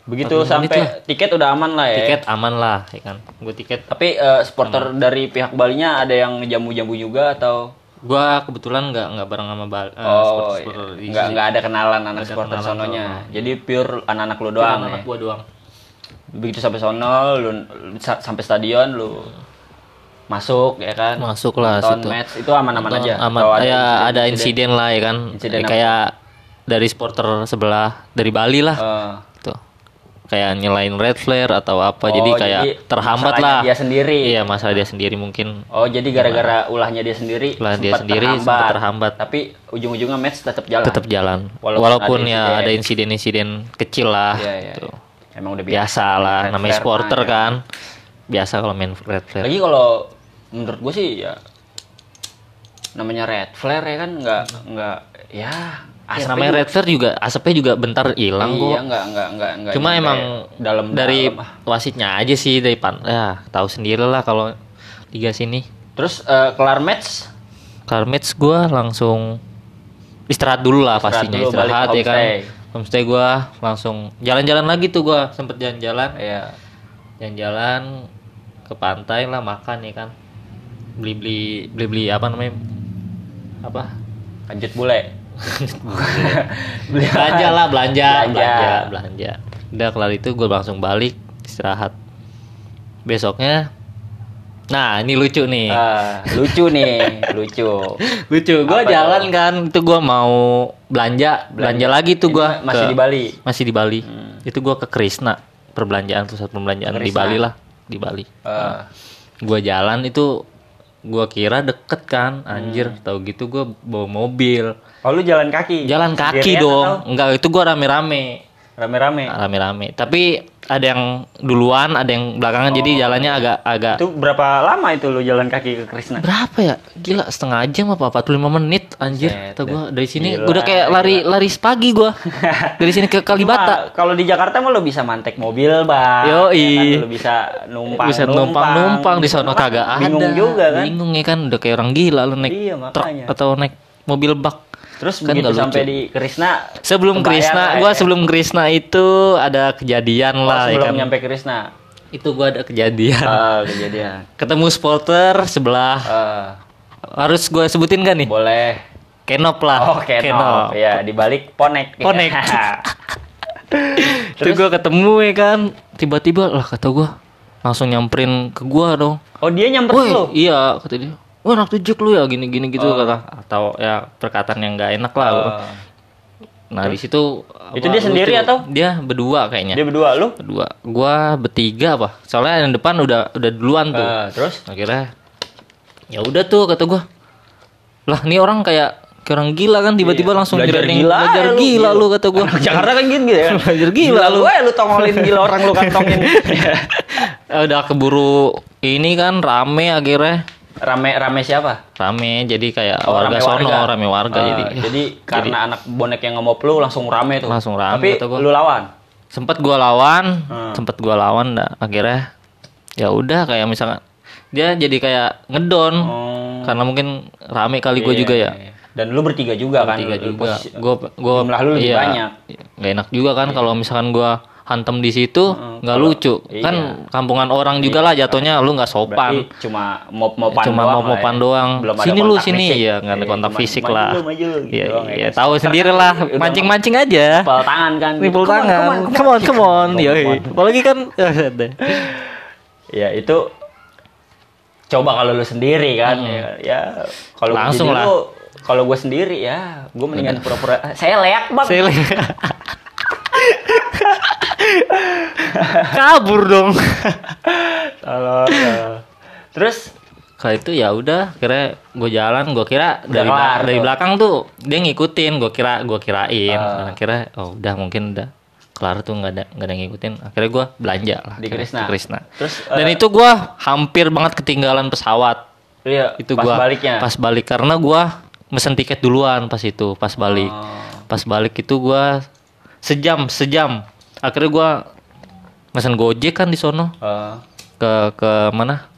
Begitu 40 menit sampai lah. tiket udah aman lah ya. Tiket aman lah, ya kan. Gue tiket. Tapi eh, supporter dari pihak Balinya ada yang jamu-jamu juga atau Gua kebetulan nggak nggak bareng sama bal, eh, oh di nggak nggak ada kenalan anak ada supporter kenalan sononya. sama. Jadi pure anak-anak lu doang anak ya. gua doang. Begitu sampai sono lu sa- sampai stadion lu masuk ya kan. Masuk lah Nonton situ. match itu aman-aman aja. Aman. Atau ya ada insiden lah ya kan. Insiden apa? kayak dari supporter sebelah dari Bali lah. Eh, Tuh. kayak nyelain red flare atau apa Oh, jadi kayak jadi terhambat lah dia sendiri. iya masalah dia sendiri mungkin Oh, jadi gara-gara ulahnya dia sendiri Ulah dia sendiri terhambat. sempat terhambat. Tapi ujung-ujungnya match tetap jalan. tetap jalan Walaupun walaupun, ada ya insiden. ada insiden-insiden kecil lah Iya, iya, gitu. iya. Emang udah biasa lah Red namanya supporter ya. kan biasa kalau main red flare Lagi kalau menurut gue sih ya namanya red flare ya kan nggak nggak ya Ya, asapnya namanya red flare juga asapnya juga bentar hilang iya kok. nggak nggak nggak nggak cuma emang dalam dari dalam ah. wasitnya aja sih dari pan ya tahu sendiri lah kalau liga sini. Terus eh, kelar match? Kelar match gue langsung istirahat dulu lah Istirahat pastinya dulu, istirahat ya kan. homestay. Gue langsung jalan-jalan lagi tuh gue sempet jalan-jalan. Ya jalan-jalan ke pantai lah makan ya kan beli-beli beli-beli apa namanya? Apa? Lanjut bule. Beli belanja lah belanja Belanja. belanja belanja. Udah kelar itu gue langsung balik istirahat. Besoknya nah ini lucu nih. Ah, lucu nih lucu. Lucu gue jalan kan itu gue mau belanja belanja. lagi tuh gue masih di Bali. masih di Bali. Hmm. itu gue ke Krisna perbelanjaan pusat perbelanjaan di Krisna. Bali lah di Bali. Ah, gue jalan itu gue kira deket kan anjir. Hmm. tahu gitu gue bawa mobil. Oh lu jalan kaki? Jalan kaki Sendirian dong. atau? Enggak itu gue rame-rame. Rame-rame? Rame-rame. Tapi ada yang duluan ada yang belakangan jadi jalannya agak agak itu berapa lama itu lu jalan kaki ke Krisna berapa ya? Gila setengah jam apa? 45 menit anjir. Kata gue dari sini Gila, udah kayak lari lari pagi gue dari sini ke Kalibata. Kalau di Jakarta mah lo bisa mantek mobil bang. Yoi. Ya kan, lo bisa numpang bisa numpang numpang di sono kagak ada. bingung juga kan. Bingung ya kan udah kayak orang gila lu naik Iya, truk atau naik mobil bak terus Kan begitu sampai di Krisna sebelum gua ya. sebelum Krisna itu ada kejadian Oh, lah ya sebelum kan? nyampe Krisna itu gua ada kejadian. Ah, kejadian. Ketemu supporter sebelah. Ah, harus gua sebutin kan nih? Boleh. Kenop lah. Oh kenop. Ya di balik ponek. Ponek. Terus gua ketemu ya kan? Tiba-tiba lah kata gua. Langsung nyamperin ke gua dong. Oh dia nyamper Woi, lo iya kata dia. Wah, anak tujuk lu ya gini-gini gitu kata atau ya perkataan yang nggak enak lah. Ah, Nah, di situ Itu apa, dia sendiri lucu. atau? Dia berdua kayaknya. dia berdua lu Berdua. Gua bertiga apa? Soalnya yang depan udah udah duluan tuh. Ah, terus Akhirnya ya udah tuh kata gua. Lah, nih orang kayak kayak orang gila kan tiba-tiba langsung Belajar gila belajar ya lu, gila gila. lu kata gua. Anak Jakarta kan gitu ya Belajar gila lu. gue lu tongolin gila orang lu kantongin Eh, udah keburu ini kan rame akhirnya. Rame rame siapa Rame jadi kayak Oh, warga rame sono, warga. rame warga Ah, jadi. jadi karena anak bonek yang ngemop lu langsung rame tuh Langsung rame, tapi gua. lu lawan sempet gua lawan Hmm. sempet gua lawan dah akhirnya ya udah kayak misalkan dia jadi kayak ngedon Oh. karena mungkin rame kali gue Iya, juga ya iya. dan lu bertiga juga kan tiga Lu juga gue gue jumlah lu lebih banyak. nggak enak juga kan kalau misalkan gua hantem di situ nggak kalau- lucu. iya. kan kampungan orang juga lah jatuhnya lu nggak sopan. Berarti cuma mop-mopan cuma doang mau lah mopan ya. doang. Belum sini lu sini. fisik. ya nggak ada Iya, kontak fisik maju lah. maju lu, gitu iya doang ya. iya kan. tahu sendiri lah. Mancing mancing aja. Nipel tangan kan. On, tangan. come on, come on. come on. Apalagi kan ya itu coba kalau lu sendiri kan. Ya, ya kalau Hmm. Langsung lah. kalau gue sendiri ya gue mendingan pura-pura saya leak bang. Saya li- kabur dong. Kalau terus? Kalau itu ya udah kira gue jalan gue kira Udah dari kelar dari belakang tuh dia ngikutin gue kira gue kirain. Ah. akhirnya oh udah mungkin udah kelar tuh nggak ada nggak ada yang ngikutin. Akhirnya gue belanja lah Di Krisna. Terus, dan eh, itu gue hampir banget ketinggalan pesawat. Iya itu pas gua baliknya? pas balik karena gua mesen tiket duluan pas itu pas balik. Oh. pas balik itu gua sejam sejam akhirnya gua mesen gojek kan di sono. Eh, ke ke mana?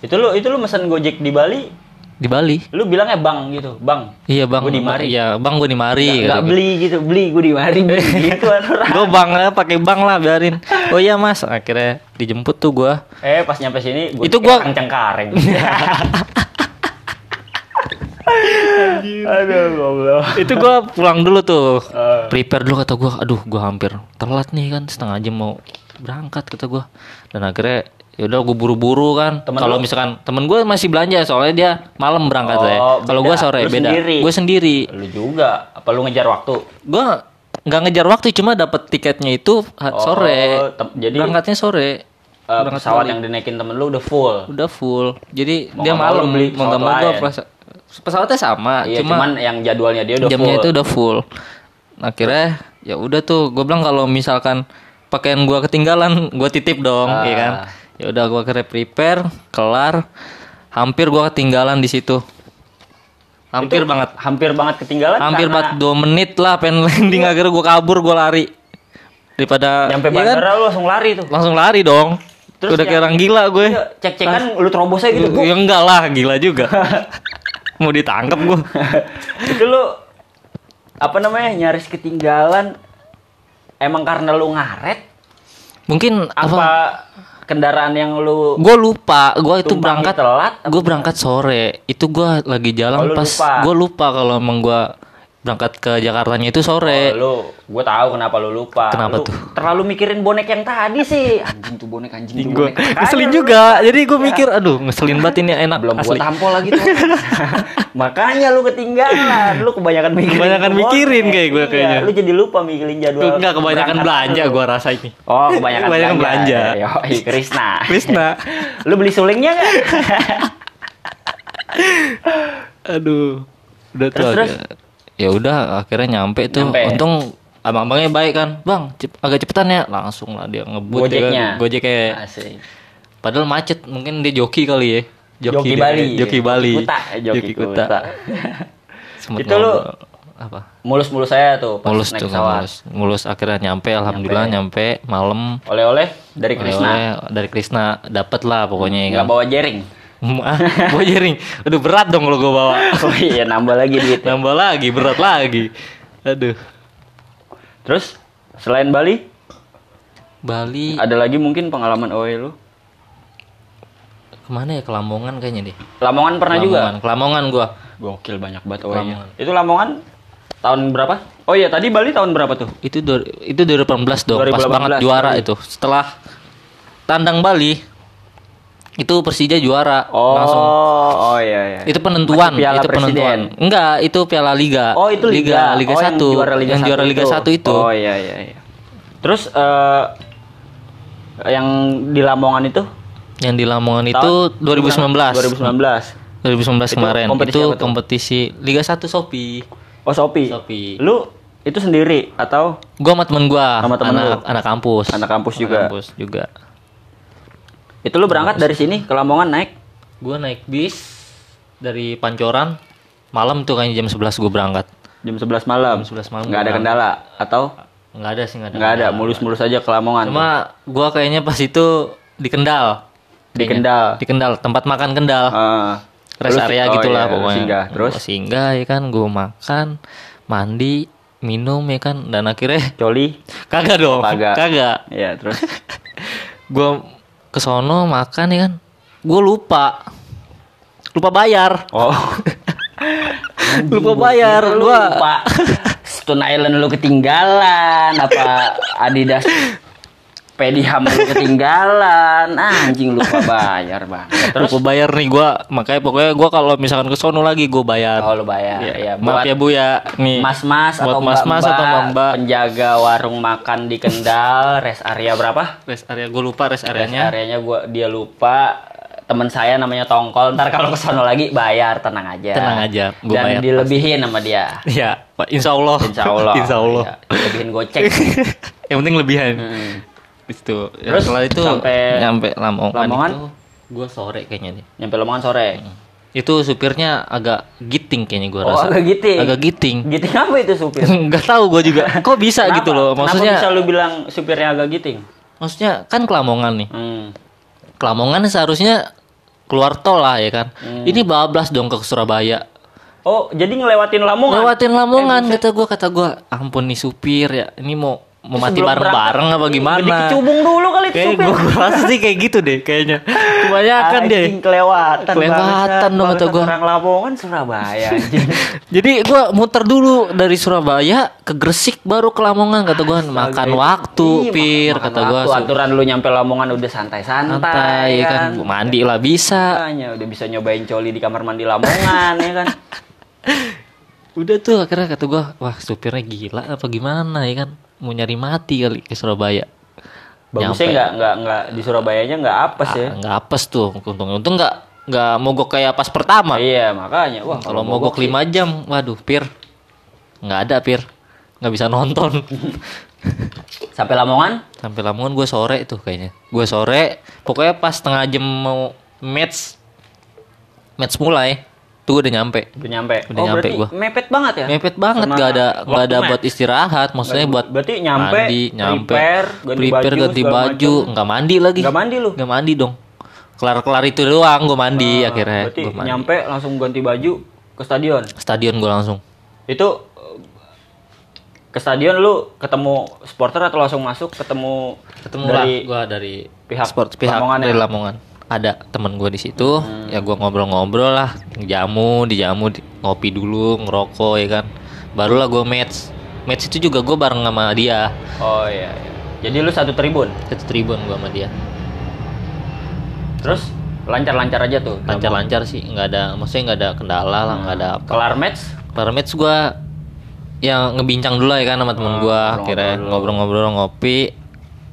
Itu lu itu lu mesen gojek di Bali? Di Bali. Lu bilangnya bang gitu bang. Iya bang. Gua di Mari. iya bang gua di Mari nggak beli gitu beli gue di mari gitu orang. Gue bang lah pakai bang lah biarin. Oh iya mas. Akhirnya dijemput tuh gua. Eh pas nyampe sini gua Itu kang cengkareng aduh goblok. Itu gua pulang dulu tuh. Eh. prepare dulu kata gua. Aduh gua hampir telat nih kan. Setengah jam mau berangkat kata gua. Dan akhirnya yaudah gue buru-buru kan. Kalau misalkan temen gue masih belanja soalnya dia malam berangkat ya Oh, kalau beda. gua sore Lu beda. sendiri? gue sendiri. Lu juga. Apa lu ngejar waktu? Gua nggak ngejar waktu cuma dapat tiketnya itu Oh, sore. jadi berangkatnya sore. Eh, pesawat yang dinaikin temen lu udah full. udah full. Jadi Mau dia malam. mau nggak mau gua perasa- pesawatnya sama Iya, cuma cuman yang jadwalnya dia udah jamnya full. itu udah full akhirnya ya udah tuh gue bilang kalau misalkan pakaian gua ketinggalan gua titip dong Ah. ya kan ya udah gua kira prepare kelar hampir gua ketinggalan di situ hampir Itu banget Hampir banget ketinggalan hampir empat dua menit lah pengen landing akhirnya gua kabur gua lari daripada nyampe ya kan? lu langsung lari tuh. langsung lari dong Terus udah kayak yang- orang gila gue Iya, Cek-cekan lu terobos aja gitu. ya enggak lah gila juga mau ditangkap gua. Itu lu apa namanya nyaris ketinggalan emang karena lu ngaret? Mungkin apa, apa? kendaraan yang lu gue lupa. Gue itu berangkat telat gue berangkat sore. Itu gue lagi Oh, jalan lu pas lupa. gue lupa kalau emang gue berangkat ke Jakartanya itu sore. Oh, lu gue tahu kenapa lu lupa. Kenapa Lu tuh? terlalu mikirin bonek yang tadi sih. Anjing tuh bonek anjing tuh gue bonek. Ngeselin lu- juga. Jadi gue mikir aduh ngeselin banget ini enak belum asli. gue tampol lagi tuh. Makanya lu ketinggalan. Lu kebanyakan mikirin Kebanyakan mikirin kayak gue Iya, kayaknya. lu jadi lupa mikirin jadwal enggak kebanyakan belanja gue rasa ini. Oh kebanyakan, Kebanyakan belanja. Yoi, Krisna. Krisna. Lu beli sulingnya nggak? Aduh. Udah tuh Terus, terus? Ya udah akhirnya nyampe tuh Nyampe. untung abang-abangnya baik kan bang cep- agak cepetan ya langsung lah dia ngebut ya Gojeknya. kan. gojeknya Asik. Padahal macet, mungkin dia joki kali ya. Joki dia. Bali. Joki Bali. Kuta, joki kuta. Sempet Itu lu- apa? mulus-mulus saya tuh pas Mulus naik tuh pesawat mulus. Mulus akhirnya nyampe alhamdulillah nyampe, malam. oleh-oleh dari Krisna Oleh- dari Krisna dapat lah pokoknya ya nggak kan. bawa jaring Bawa jaring. Aduh berat dong kalau gua bawa. oh iya nambah lagi duit Nambah lagi, berat lagi. Aduh. terus selain Bali Bali ada lagi mungkin pengalaman OE lu ke mana ya? Ke Lamongan kayaknya deh. Lamongan pernah juga Lamongan. Ke Lamongan gua. gokil banyak banget OE nya Lamongan. itu Lamongan tahun berapa oh iya tadi Bali tahun berapa tuh Itu itu 2018 dong, pas 2018 banget juara itu. Setelah tandang Bali itu Persija juara oh langsung. oh iya iya Itu penentuan, Masih Piala itu penentuan. Presiden. Enggak, itu Piala Liga. Oh itu Liga, Liga Oh, yang 1. juara Liga yang 1 juara Liga 1 itu. Oh iya iya iya. Terus eh yang di Lamongan itu Yang di Lamongan itu 2019. 2019. 2019 kemarin. kompetisi itu kompetisi Liga 1 Sopi. Oh Shopee. Shopee. Lu itu sendiri atau Gua sama temen gua, Sama temen anak, lu? anak kampus. Anak kampus Anak juga? kampus juga. Itu lu berangkat dari sini ke Lamongan naik? Gua naik bis dari Pancoran malam tuh kayaknya jam 11 gua berangkat. Jam 11 malam. Jam 11 malam Nggak ada kendala atau Nggak ada sih, nggak ada. nggak ada, mulus-mulus aja ke Lamongan. Cuma gua kayaknya pas itu di Kendal. di. Kendal. Di Kendal, tempat makan Kendal. Ah. Rest area oh gitulah iya, pokoknya. Singgah. Terus Gua singgah ya kan, gua makan, mandi, minum ya kan dan akhirnya coli. kagak dong. Kagak. Kagak. Iya, terus Gua kesono makan ya kan. Gua lupa. Lupa bayar. oh. lupa bayar. Lupa Stone Island lu ketinggalan apa Adidas Pediham lu ketinggalan anjing lupa bayar bang terus lupa bayar nih gua makanya pokoknya gua kalau misalkan kesono lagi gua bayar. oh lu bayar Ya, ya, maaf ya Bu ya. Nih. mas-mas buat atau mas-mas mbak-mbak, atau mbak penjaga warung makan di Kendal rest area berapa rest area gue lupa rest rest areanya. areanya gua dia lupa teman saya namanya Tongkol ntar kalau kesono lagi bayar tenang aja Tenang aja, gua dan bayar dilebihin sama dia Ya, insya Allah. Insya Allah. insya Allah. Iya, dilebihin gocek. Yang penting lebihan. Hmm. Itu. Ya, Terus setelah itu sampai nyampe Lamongan, Lamongan? itu gue sore kayaknya nih. Nyampe Lamongan sore. Itu supirnya agak giting kayaknya gue Oh, rasa. agak giting. Agak giting. Giting apa itu supir? Enggak tahu gue juga. Kok bisa Kenapa? gitu loh? Kenapa Maksudnya bisa lu bilang supirnya agak giting? maksudnya kan ke Lamongan nih. Hmm. Ke Lamongan seharusnya keluar tol lah ya kan. Hmm. Ini bablas dong ke Surabaya. Oh, jadi ngelewatin Lamongan. Lewatin Lamongan kata gue kata gue ampun nih supir ya. Ini mau mati Sebelum bareng-bareng apa gimana? Jadi kecubung dulu kali itu Kayak supir. gue rasa sih kayak gitu deh kayaknya. Kebanyakan deh. Anjing kelewatan. Kelewatan dong kata gua. Orang Lamongan Surabaya anjing. Jadi gue muter dulu dari Surabaya ke Gresik baru ke Lamongan kata gue makan waktu Iya, pir makan kata gue waktu. aturan lu nyampe Lamongan udah santai-santai santai ya kan mandi lah bisa udah bisa nyobain coli di kamar mandi Lamongan ya kan. udah tuh akhirnya kata gua wah supirnya gila apa gimana ya kan mau nyari mati kali ke Surabaya. Bagusnya nggak nggak nggak di Surabayanya nggak apes ya. Ah, nggak apes tuh. Untungnya untung nggak nggak mogok kayak pas pertama. Iya makanya. Wah kalau mogok 5 jam waduh pir. Nggak ada pir. Nggak bisa nonton. Sampai Lamongan? Sampai Lamongan gue sore tuh kayaknya. Gue sore pokoknya pas setengah jam mau match match mulai tuh udah nyampe udah nyampe. Udah oh nyampe gua. mepet banget ya. mepet banget Sama nggak ada waktu ada buat istirahat maksudnya buat Berarti nyampe, mandi nyampe prepare, ganti prepare baju, ganti baju nggak mandi lagi Nggak mandi lu? nggak mandi dong kelar kelar itu doang gue mandi akhirnya Berarti Gua mandi. nyampe langsung ganti baju ke stadion. stadion gue langsung Itu ke stadion lu ketemu supporter atau langsung masuk ketemu ketemu dari lah gue dari pihak sport pihak Lamongan ya? dari Lamongan ada temen gue di situ ya gue ngobrol-ngobrol lah jamu di jamu di- ngopi dulu ngerokok ya kan. Barulah gue match. Match itu juga gue bareng sama dia. Oh iya, iya. Jadi lu satu tribun. satu tribun gue sama dia. Terus lancar-lancar aja tuh. lancar-lancar sih nggak ada maksudnya nggak ada kendala lah nggak ada apa. Kelar match? Kelar match gue yang ngebincang dulu lah ya kan sama temen gue akhirnya ngobrol-ngobrol ngopi.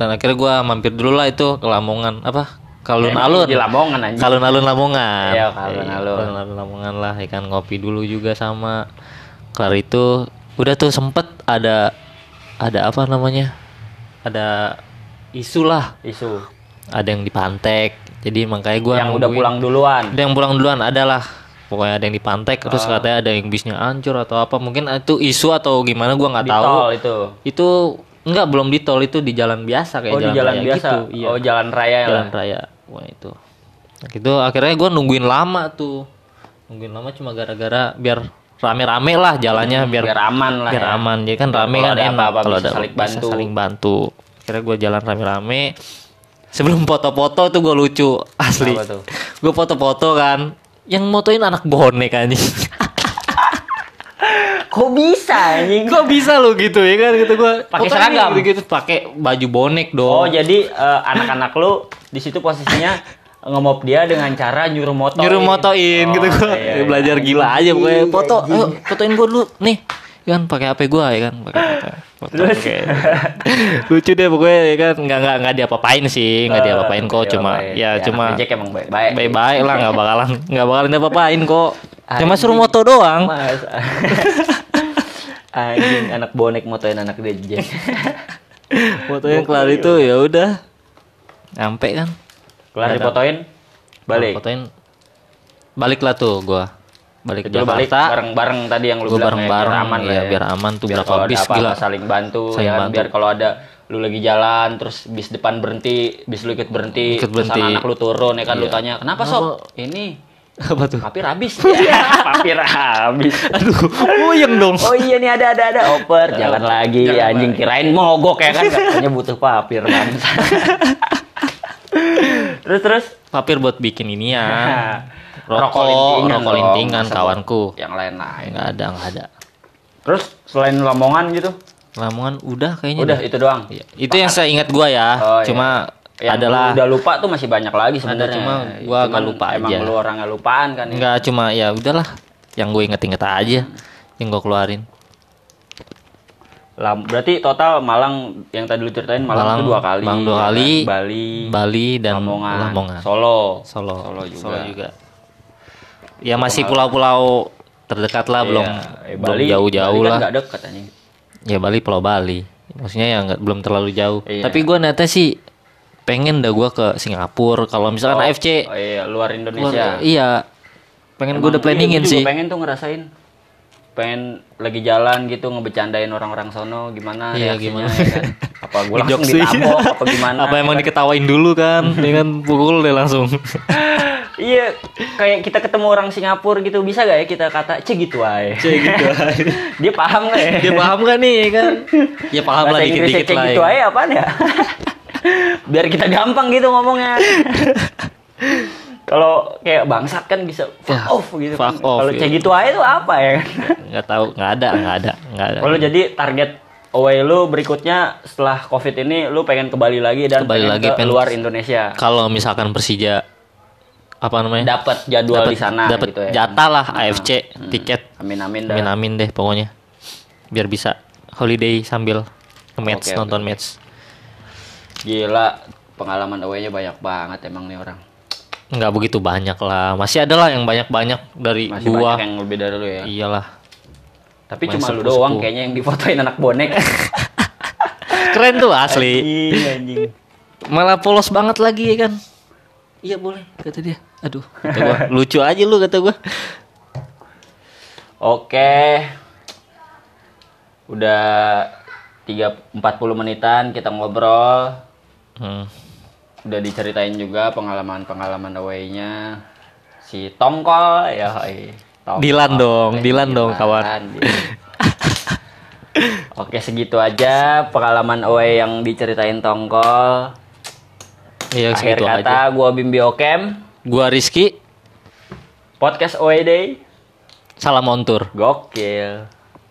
Dan akhirnya gue mampir dulu lah itu ke Lamongan. Apa kalun-alun di Lamongan anjing. Kalun-alun Lamongan. Iya, kalun-alun. Kalun-alun Lamongan lah, ya kan ngopi dulu juga sama. Kelar itu udah tuh sempet ada ada apa namanya? Ada isu lah, Isu. ada yang dipantek. Jadi makanya gua yang udah pulang duluan. Ada yang pulang duluan adalah pokoknya ada yang dipantek Ah. terus katanya ada yang bisnya hancur atau apa mungkin itu isu atau gimana gua nggak tahu tol itu. itu enggak belum di tol itu di jalan biasa kayak Oh di jalan, jalan raya biasa. gitu iya Oh jalan raya ya. jalan raya wah itu. Nah, gitu akhirnya gue nungguin lama tuh. Nungguin lama cuma gara-gara biar rame-rame lah jalannya biar Hmm, biar aman lah biar ya. aman. Jadi kan rame kalau kan ada enak kalau bisa ada saling bisa bantu. saling bantu. Akhirnya gue jalan rame-rame. Sebelum foto-foto tuh gue lucu asli. gue foto-foto kan yang motoin anak bonek anjing. Kok bisa anjing? kok bisa lo gitu ya kan? Gitu gue Pakai seragam? gitu, gitu pakai baju bonek Oh dong jadi eh, anak-anak lu di situ posisinya ngomop dia dengan cara nyuruh motoin. nyuruh motoin Oh, gitu. gua iya, iya. belajar gila aja pokoknya. Anjing, foto ayo fotoin gua dulu. Nih kan pakai HP gua ya kan? Pakai foto, Terus? lucu deh pokoknya ya kan? Nggak nggak nggak diapa-apain sih. Nggak Eh, diapa-apain kok cuma ya anak cuma Jack emang baik-baik. baik-baik lah nggak bakalan nggak bakalan diapa-apain kok. Cuma suruh moto doang. Mas. Anjing anak bonek motoin anak dia Jack. fotonya kelar itu ya udah nyampe kan? Kelar dipotoin, balik. fotoin balik lah tuh gua. Balik ke lu balik Jakarta. bareng-bareng tadi yang lu Gua bilang ya, bareng-bareng, biar aman iya, ya. biar aman tuh, biar berapa bis, apa-apa gila. saling bantu Saling ya kan? bantu. biar kalau ada lu lagi jalan terus bis depan berhenti bis lu ikut berhenti Ikut terus berhenti. anak lu turun ya kan? Lu Iya. tanya kenapa sob? Ini apa tuh? papir habis. Ya, papir habis. Aduh puyeng dong. Oh iya nih ada ada ada. Oper jalan lagi anjing kirain mogok ya kan? Katanya butuh papir bangsa. terus terus papir buat bikin ini ya Rokok rokok lintingan rokok kawanku yang lain lain. nggak ada nggak ada Terus selain Lamongan gitu, Lamongan udah kayaknya udah dah. itu doang. Iya. itu yang saya ingat gua ya Oh, iya. cuma Yang adalah udah lupa tuh masih banyak lagi sebenarnya. cuma gua agak Cuman lupa emang aja. lu orangnya lupaan kan ya. nggak cuma ya udahlah yang gue inget-inget aja yang gue keluarin Lam- berarti total Malang yang tadi lu ceritain Malang, Malang, itu dua kali. Malang dua ya kan? kali, Bali, Bali dan Lamongan, Lamongan. Solo. Solo Solo juga. ya masih pulau-pulau terdekat lah belum Iya. Eh, belum Bali jauh-jauh Bali kan lah anjing. ya Bali Pulau Bali maksudnya ya nggak belum terlalu jauh Iya. tapi gue niatnya sih pengen dah gue ke Singapura kalau misalkan AFC Oh iya, luar Indonesia. luar- iya pengen gue udah Emang iya, planningin gua juga sih pengen tuh ngerasain pengen lagi jalan gitu ngebecandain orang-orang sono gimana Iya, reaksinya, gimana? ya kan? apa gue langsung ditabok apa gimana apa ya emang kan? diketawain dulu kan? Ya kan pukul deh langsung. Iya kayak kita ketemu orang Singapura gitu bisa gak ya kita kata cek gitu aja. Cek gitu dia paham gak ya? Dia paham gak nih ya kan? Ya paham lah dikit-dikit lah gitu ya. aja apaan ya? Biar kita gampang gitu ngomongnya kalau kayak bangsat kan bisa fuck Ya, off gitu kan. fuck off, kalau iya. cek gitu aja tuh apa ya kan nggak tahu nggak ada nggak ada nggak ada Kalau jadi target away lu berikutnya setelah covid ini lu pengen ke Bali lagi dan Ke Bali pengen lagi, ke pengen- luar Indonesia. kalau misalkan Persija apa namanya? dapat jadwal di sana dapat gitu ya. jatah lah AFC tiket. Amin amin dah. Amin amin deh pokoknya. Biar bisa holiday sambil match Oke, nonton match. Gila, pengalaman away-nya banyak banget emang nih orang. Nggak begitu banyak lah. Masih ada lah yang banyak-banyak dari Masih gua. banyak yang lebih dari lu ya. Iyalah. Tapi Main cuma lu doang kayaknya yang difotoin anak bonek. Keren tuh asli. Anjing, anjing. Malah polos banget lagi ya kan. Iya boleh kata dia. Aduh, kata gua, lucu aja lu kata gua. Oke. Udah 3 40 menitan kita ngobrol. Hmm. Udah diceritain juga pengalaman-pengalaman away-nya si Tongkol ya. Tongkol. Dilan dong, Dilan dong, kawan. Dilan. Oke segitu aja pengalaman away yang diceritain Tongkol. Iya Akhir segitu kata aja. gua Bimbi Okem, Gua Rizky, podcast away day, salam on tour. gokil.